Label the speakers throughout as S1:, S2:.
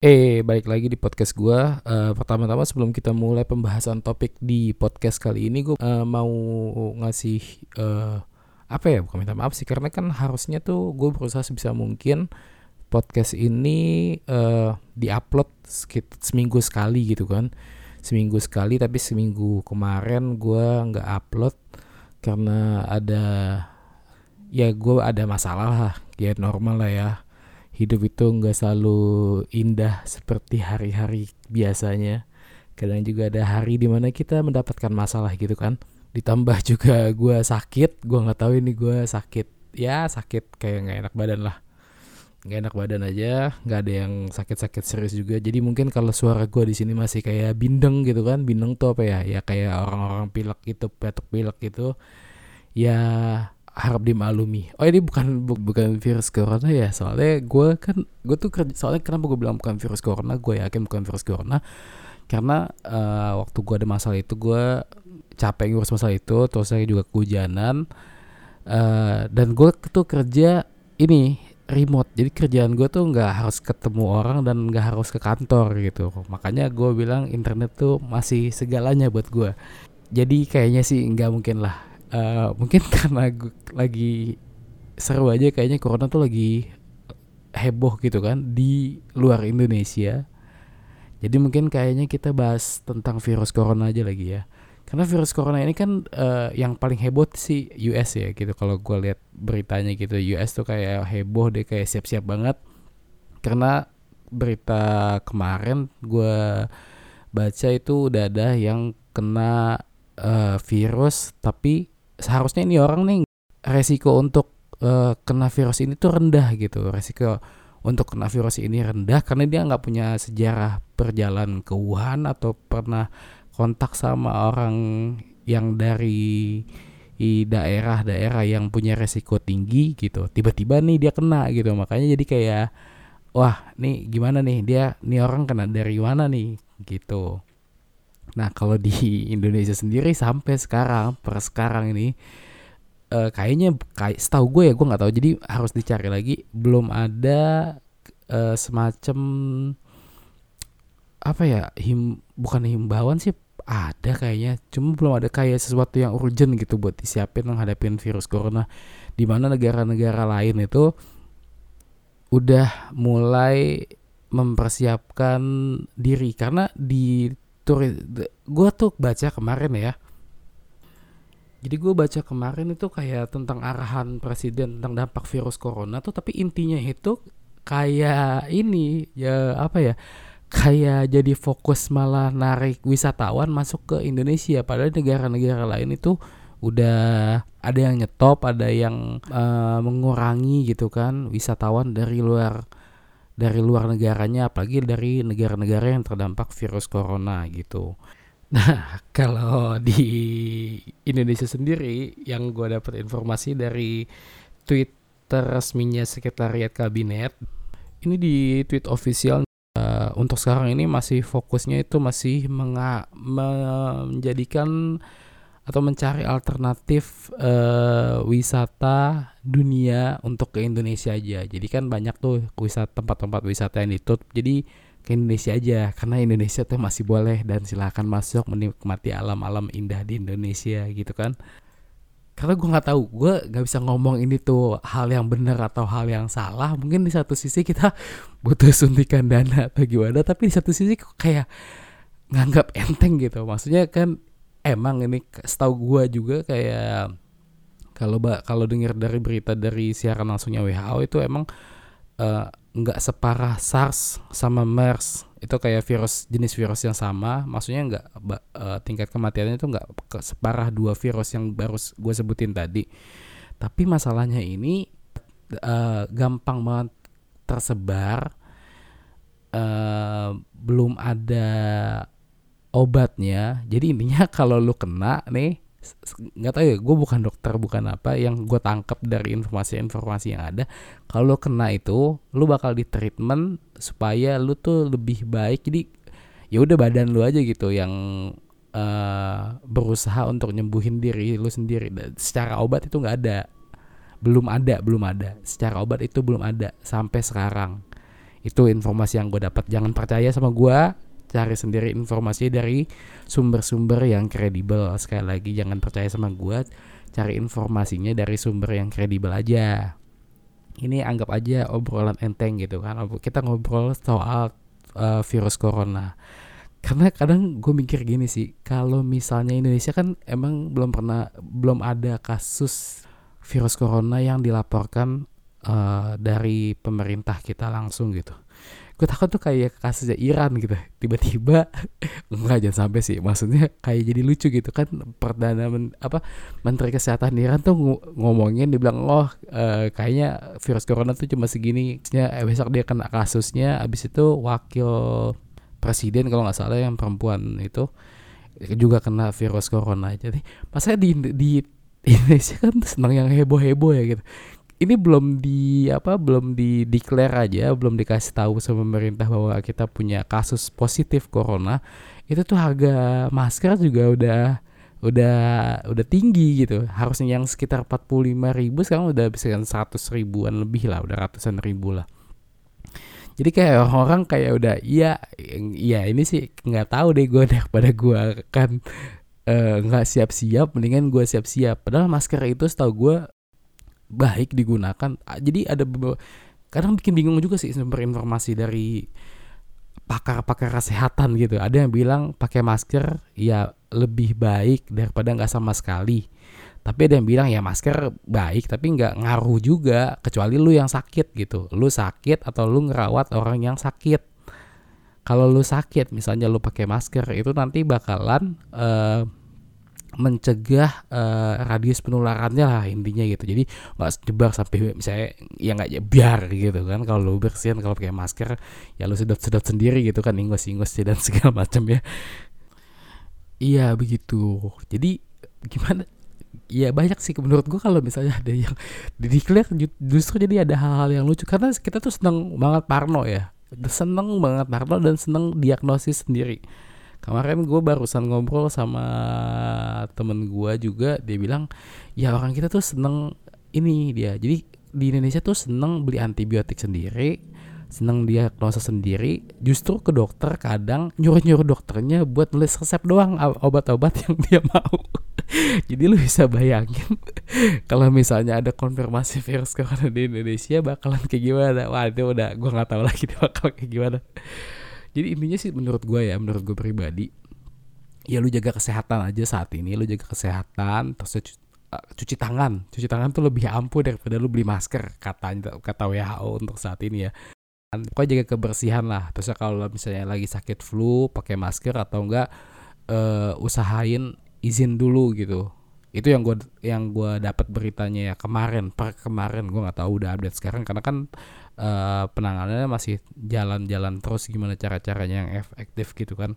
S1: Eh, balik lagi di podcast gue. Uh, pertama-tama sebelum kita mulai pembahasan topik di podcast kali ini, gue uh, mau ngasih uh, apa ya? Bukan minta maaf sih, karena kan harusnya tuh gue berusaha sebisa mungkin podcast ini uh, diupload seminggu sekali gitu kan, seminggu sekali. Tapi seminggu kemarin gue nggak upload karena ada ya gue ada masalah lah, ya normal lah ya hidup itu nggak selalu indah seperti hari-hari biasanya. Kadang juga ada hari di mana kita mendapatkan masalah gitu kan. Ditambah juga gue sakit, gue nggak tahu ini gue sakit. Ya sakit kayak nggak enak badan lah. Nggak enak badan aja, nggak ada yang sakit-sakit serius juga. Jadi mungkin kalau suara gue di sini masih kayak bindeng gitu kan. Bindeng tuh apa ya? Ya kayak orang-orang pilek gitu, batuk pilek gitu. Ya harap dimaklumi. Oh ini bukan bu, bukan virus corona ya, soalnya gue kan gue tuh kerja, soalnya kenapa gue bilang bukan virus corona, gue yakin bukan virus corona, karena uh, waktu gue ada masalah itu gue capek ngurus masalah itu, terus saya juga kehujanan, uh, dan gue tuh kerja ini remote, jadi kerjaan gue tuh nggak harus ketemu orang dan nggak harus ke kantor gitu, makanya gue bilang internet tuh masih segalanya buat gue. Jadi kayaknya sih nggak mungkin lah uh, mungkin karena gue lagi seru aja kayaknya corona tuh lagi heboh gitu kan di luar Indonesia. Jadi mungkin kayaknya kita bahas tentang virus corona aja lagi ya. Karena virus corona ini kan uh, yang paling heboh sih US ya gitu. Kalau gue lihat beritanya gitu, US tuh kayak heboh deh kayak siap-siap banget. Karena berita kemarin gue baca itu udah ada yang kena uh, virus tapi seharusnya ini orang nih resiko untuk uh, kena virus ini tuh rendah gitu. Resiko untuk kena virus ini rendah karena dia nggak punya sejarah perjalanan ke Wuhan atau pernah kontak sama orang yang dari daerah-daerah yang punya resiko tinggi gitu. Tiba-tiba nih dia kena gitu. Makanya jadi kayak wah nih gimana nih? Dia nih orang kena dari mana nih? Gitu Nah kalau di Indonesia sendiri sampai sekarang per sekarang ini uh, kayaknya kayak setahu gue ya gue nggak tahu. Jadi harus dicari lagi. Belum ada uh, semacam apa ya him bukan himbauan sih ada kayaknya. Cuma belum ada kayak sesuatu yang urgent gitu buat disiapin menghadapi virus corona. Di mana negara-negara lain itu udah mulai mempersiapkan diri. Karena di gue tuh baca kemarin ya. Jadi gue baca kemarin itu kayak tentang arahan presiden tentang dampak virus corona tuh tapi intinya itu kayak ini ya apa ya kayak jadi fokus malah narik wisatawan masuk ke Indonesia. Padahal negara-negara lain itu udah ada yang nyetop ada yang uh, mengurangi gitu kan wisatawan dari luar dari luar negaranya apalagi dari negara-negara yang terdampak virus corona gitu. Nah, kalau di Indonesia sendiri yang gue dapat informasi dari Twitter resminya Sekretariat Kabinet, ini di tweet official uh, untuk sekarang ini masih fokusnya itu masih menga menjadikan atau mencari alternatif uh, wisata dunia untuk ke Indonesia aja. Jadi kan banyak tuh wisata tempat-tempat wisata yang ditutup. Jadi ke Indonesia aja karena Indonesia tuh masih boleh dan silahkan masuk menikmati alam-alam indah di Indonesia gitu kan. Karena gue nggak tahu, gue nggak bisa ngomong ini tuh hal yang benar atau hal yang salah. Mungkin di satu sisi kita butuh suntikan dana atau gimana, tapi di satu sisi kayak nganggap enteng gitu. Maksudnya kan emang ini setahu gua juga kayak kalau kalau dengar dari berita dari siaran langsungnya WHO itu emang eh, nggak uh, separah SARS sama MERS. Itu kayak virus jenis virus yang sama. Maksudnya nggak uh, tingkat kematiannya itu nggak separah dua virus yang baru gue sebutin tadi. Tapi masalahnya ini uh, gampang banget tersebar uh, belum ada obatnya. Jadi intinya kalau lu kena nih nggak tahu ya gue bukan dokter bukan apa yang gue tangkap dari informasi-informasi yang ada. Kalau lu kena itu lu bakal di treatment supaya lu tuh lebih baik. Jadi ya udah badan lu aja gitu yang uh, berusaha untuk nyembuhin diri lu sendiri. Secara obat itu nggak ada. Belum ada belum ada. Secara obat itu belum ada sampai sekarang. Itu informasi yang gue dapat. Jangan percaya sama gue cari sendiri informasi dari sumber-sumber yang kredibel. Sekali lagi jangan percaya sama gue cari informasinya dari sumber yang kredibel aja. Ini anggap aja obrolan enteng gitu kan. Kita ngobrol soal uh, virus corona. Karena kadang gue mikir gini sih kalau misalnya Indonesia kan emang belum pernah belum ada kasus virus corona yang dilaporkan uh, dari pemerintah kita langsung gitu gue takut tuh kayak kasusnya Iran gitu. Tiba-tiba enggak jangan sampai sih. Maksudnya kayak jadi lucu gitu kan. Perdana men, apa menteri kesehatan Iran tuh ngomongin dibilang oh uh, kayaknya virus corona tuh cuma segini. Ya besok dia kena kasusnya. Abis itu wakil presiden kalau nggak salah yang perempuan itu juga kena virus corona. Jadi masa di di Indonesia kan senang yang heboh-heboh ya gitu ini belum di apa belum di declare aja belum dikasih tahu sama pemerintah bahwa kita punya kasus positif corona itu tuh harga masker juga udah udah udah tinggi gitu. Harusnya yang sekitar 45 ribu sekarang udah bisa kan 100 ribuan lebih lah udah ratusan ribu lah. Jadi kayak orang-orang kayak udah iya iya ini sih nggak tahu deh gue daripada gue kan eh, nggak uh, siap-siap mendingan gue siap-siap. Padahal masker itu setahu gue baik digunakan jadi ada kadang bikin bingung juga sih sumber informasi dari pakar-pakar kesehatan gitu. Ada yang bilang pakai masker ya lebih baik daripada nggak sama sekali. Tapi ada yang bilang ya masker baik tapi nggak ngaruh juga kecuali lu yang sakit gitu. Lu sakit atau lu ngerawat orang yang sakit. Kalau lu sakit misalnya lu pakai masker itu nanti bakalan uh, mencegah uh, radius penularannya lah intinya gitu. Jadi nggak sebar sampai misalnya ya nggak biar gitu kan. Kalau lu bersihin kalau pakai masker ya lu sedot-sedot sendiri gitu kan ingos-ingos dan segala macam ya. Iya begitu. Jadi gimana? Ya banyak sih menurut gua kalau misalnya ada yang dideklar justru jadi ada hal-hal yang lucu. Karena kita tuh seneng banget parno ya. Seneng banget parno dan seneng diagnosis sendiri kemarin gue barusan ngobrol sama temen gue juga dia bilang ya orang kita tuh seneng ini dia. Jadi di Indonesia tuh seneng beli antibiotik sendiri seneng diagnosa sendiri. Justru ke dokter kadang nyuruh-nyuruh dokternya buat nulis resep doang obat-obat yang dia mau. Jadi lu bisa bayangin kalau misalnya ada konfirmasi virus corona di Indonesia bakalan kayak gimana? Wah itu udah gue nggak tahu lagi dia bakal kayak gimana jadi intinya sih menurut gue ya menurut gue pribadi ya lu jaga kesehatan aja saat ini lu jaga kesehatan terus cuci, uh, cuci tangan. Cuci tangan tuh lebih ampuh daripada lu beli masker kata kata WHO untuk saat ini ya. Pokoknya jaga kebersihan lah. Terus kalau misalnya lagi sakit flu pakai masker atau enggak uh, usahain izin dulu gitu. Itu yang gue yang gue dapat beritanya ya kemarin per kemarin gue nggak tahu udah update sekarang. Karena kan uh, penanganannya masih jalan-jalan terus gimana cara-caranya yang efektif gitu kan.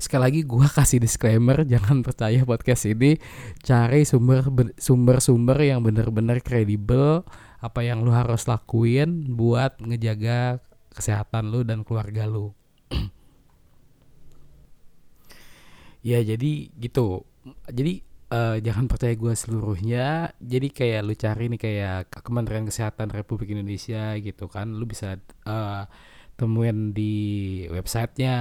S1: Sekali lagi gue kasih disclaimer jangan percaya podcast ini. Cari sumber sumber-sumber yang benar-benar kredibel apa yang lu harus lakuin buat ngejaga kesehatan lu dan keluarga lu. Ya jadi gitu. Jadi uh, jangan percaya gue seluruhnya. Jadi kayak lu cari nih kayak Kementerian Kesehatan Republik Indonesia gitu kan lu bisa uh, temuin di websitenya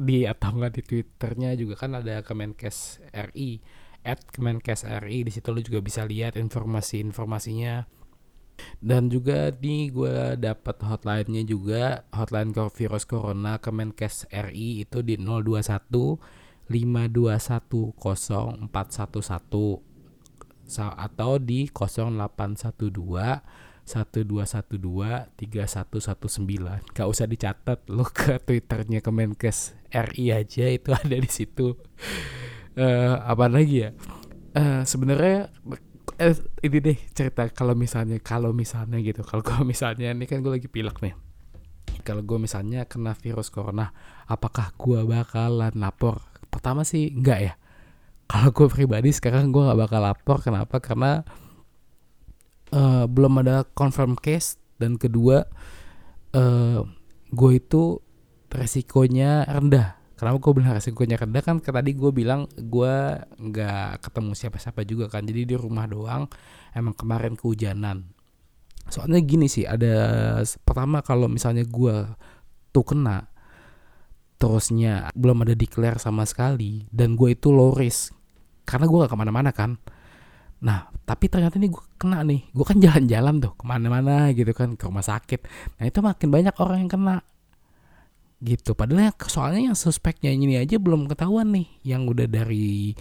S1: di atau enggak di twitternya juga kan ada Kemenkes RI at Kemenkes RI di situ lu juga bisa lihat informasi-informasinya. Dan juga di gue dapat hotline-nya juga hotline virus corona Kemenkes RI itu di 021 5210411 atau di 0812 1212 3119 Gak usah dicatat lo ke twitternya Kemenkes RI aja itu ada di situ. Uh, apa lagi ya? Uh, sebenarnya eh, ini deh cerita kalau misalnya kalau misalnya gitu. Kalau gue misalnya ini kan gue lagi pilek nih. Kalau gue misalnya kena virus corona apakah gue bakalan lapor pertama sih enggak ya. Kalau gue pribadi sekarang gue nggak bakal lapor. Kenapa? Karena uh, belum ada confirm case. Dan kedua uh, gue itu resikonya rendah. Kenapa gue bilang resikonya rendah? Kan tadi gue bilang gue nggak ketemu siapa-siapa juga kan. Jadi di rumah doang. Emang kemarin kehujanan. Soalnya gini sih ada pertama kalau misalnya gue tuh kena terusnya belum ada declare sama sekali dan gue itu low risk. Karena gue gak ke mana-mana kan. Nah tapi ternyata nih gue kena nih. Gue kan jalan-jalan tuh ke mana-mana gitu kan ke rumah sakit. Nah itu makin banyak orang yang kena. Gitu. Padahal soalnya yang suspeknya ini aja belum ketahuan nih yang udah dari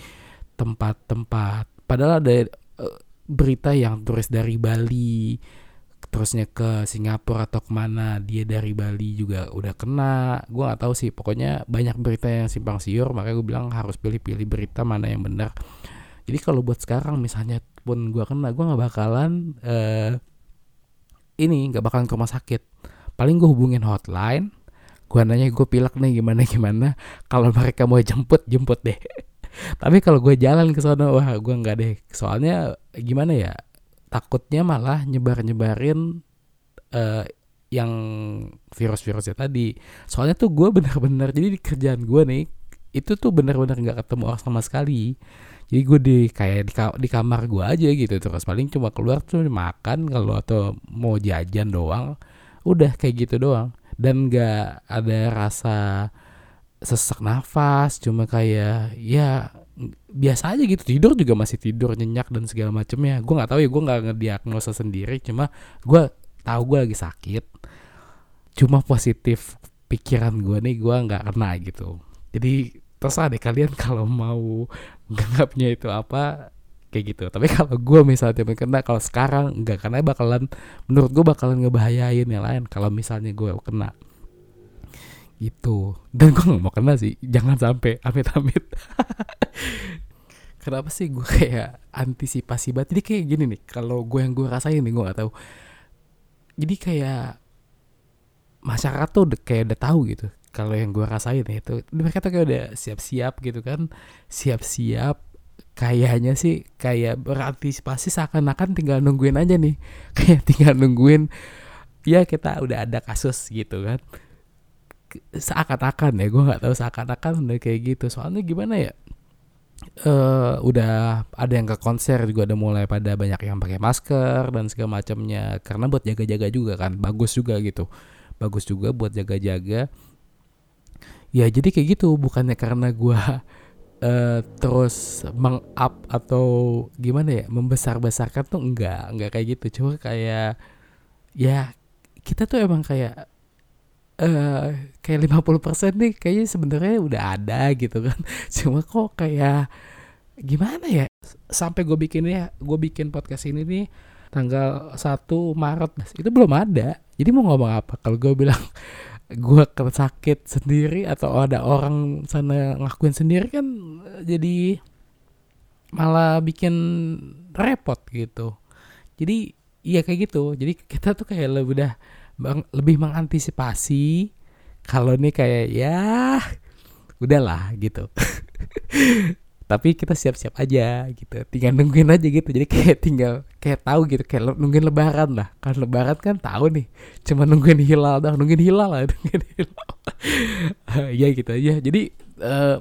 S1: tempat-tempat. Padahal ada uh, berita yang turis dari Bali terusnya ke Singapura atau ke mana dia dari Bali juga udah kena. Gue nggak tahu sih pokoknya banyak berita yang simpang siur makanya gue bilang harus pilih-pilih berita mana yang benar. Jadi kalau buat sekarang misalnya pun gue kena gue nggak bakalan uh, ini nggak bakalan ke rumah sakit. Paling gue hubungin hotline gue nanya gue pilek nih gimana gimana? Kalau mereka mau jemput jemput deh. Tapi kalau gue jalan ke sana wah gue nggak deh. Soalnya gimana ya takutnya malah nyebar-nyebarin uh, yang virus-virusnya tadi. Soalnya tuh gue bener-bener jadi di kerjaan gue nih itu tuh bener-bener nggak ketemu orang sama sekali. Jadi gue di kayak di, di kamar gue aja gitu terus paling cuma keluar tuh makan kalau atau mau jajan doang. Udah kayak gitu doang dan nggak ada rasa sesak nafas cuma kayak ya biasa aja gitu tidur juga masih tidur nyenyak dan segala macemnya. Gue nggak tahu ya gue nggak ngediagnosa sendiri cuma gue tahu gue lagi sakit. Cuma positif pikiran gue nih gue nggak kena gitu. Jadi terserah deh kalian kalau mau nganggapnya itu apa kayak gitu. Tapi kalau gue misalnya kena kalau sekarang nggak karena bakalan menurut gue bakalan ngebahayain yang lain. Kalau misalnya gue kena gitu. Dan gue gak mau kena sih. Jangan sampai. Amit-amit. Kenapa sih gue kayak antisipasi banget? Jadi kayak gini nih. Kalau gue yang gue rasain nih gue gak tahu. Jadi kayak masyarakat tuh udah, kayak udah tahu gitu. Kalau yang gue rasain itu mereka tuh kayak udah siap-siap gitu kan. Siap-siap. Kayaknya sih kayak berantisipasi seakan-akan tinggal nungguin aja nih. Kayak tinggal nungguin ya kita udah ada kasus gitu kan seakan-akan ya gue nggak tahu seakan-akan udah kayak gitu. Soalnya gimana ya uh, udah ada yang ke konser juga ada mulai pada banyak yang pakai masker dan segala macamnya. Karena buat jaga-jaga juga kan bagus juga gitu. Bagus juga buat jaga-jaga. Ya jadi kayak gitu. Bukannya karena gue uh, terus mengup atau gimana ya membesar-besarkan tuh enggak enggak kayak gitu. Cuma kayak ya kita tuh emang kayak uh, kayak 50% nih kayaknya sebenarnya udah ada gitu kan. Cuma kok kayak gimana ya? Sampai gue bikin ya, gue bikin podcast ini nih tanggal 1 Maret itu belum ada. Jadi mau ngomong apa? Kalau gue bilang gue sakit sendiri atau ada orang sana ngakuin sendiri kan jadi malah bikin repot gitu. Jadi iya kayak gitu. Jadi kita tuh kayak lebih udah bang, lebih mengantisipasi kalau nih kayak ya udahlah gitu. Tapi kita siap-siap aja gitu tinggal nungguin aja gitu. Jadi kayak tinggal kayak tahu gitu kayak nungguin lebaran lah. Kan lebaran kan tahu nih cuma nungguin hilal dah nungguin hilal lah nungguin hilal. Ya gitu aja. Jadi uh,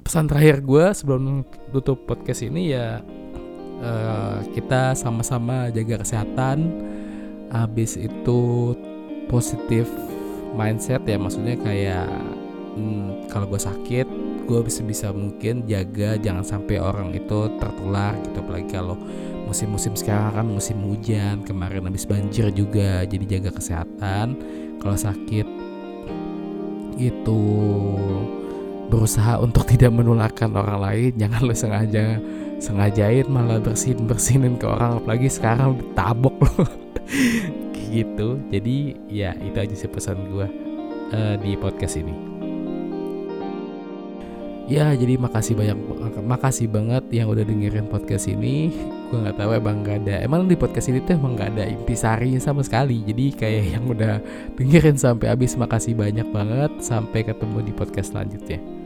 S1: pesan terakhir gue sebelum tutup podcast ini ya uh, kita sama-sama jaga kesehatan habis itu positif mindset ya maksudnya kayak hmm, kalau gue sakit gue bisa bisa mungkin jaga jangan sampai orang itu tertular gitu. Apalagi kalau musim-musim sekarang kan musim hujan kemarin habis banjir juga jadi jaga kesehatan. Kalau sakit itu berusaha untuk tidak menularkan orang lain. Jangan lo sengaja sengajain malah bersihin bersinin ke orang. Apalagi sekarang ditabok loh gitu. Jadi ya itu aja sih pesan gue uh, di podcast ini. Ya jadi makasih banyak makasih banget yang udah dengerin podcast ini. Gue nggak tahu emang nggak ada emang di podcast ini tuh emang nggak ada intisarinya sama sekali. Jadi kayak yang udah dengerin sampai habis makasih banyak banget. Sampai ketemu di podcast selanjutnya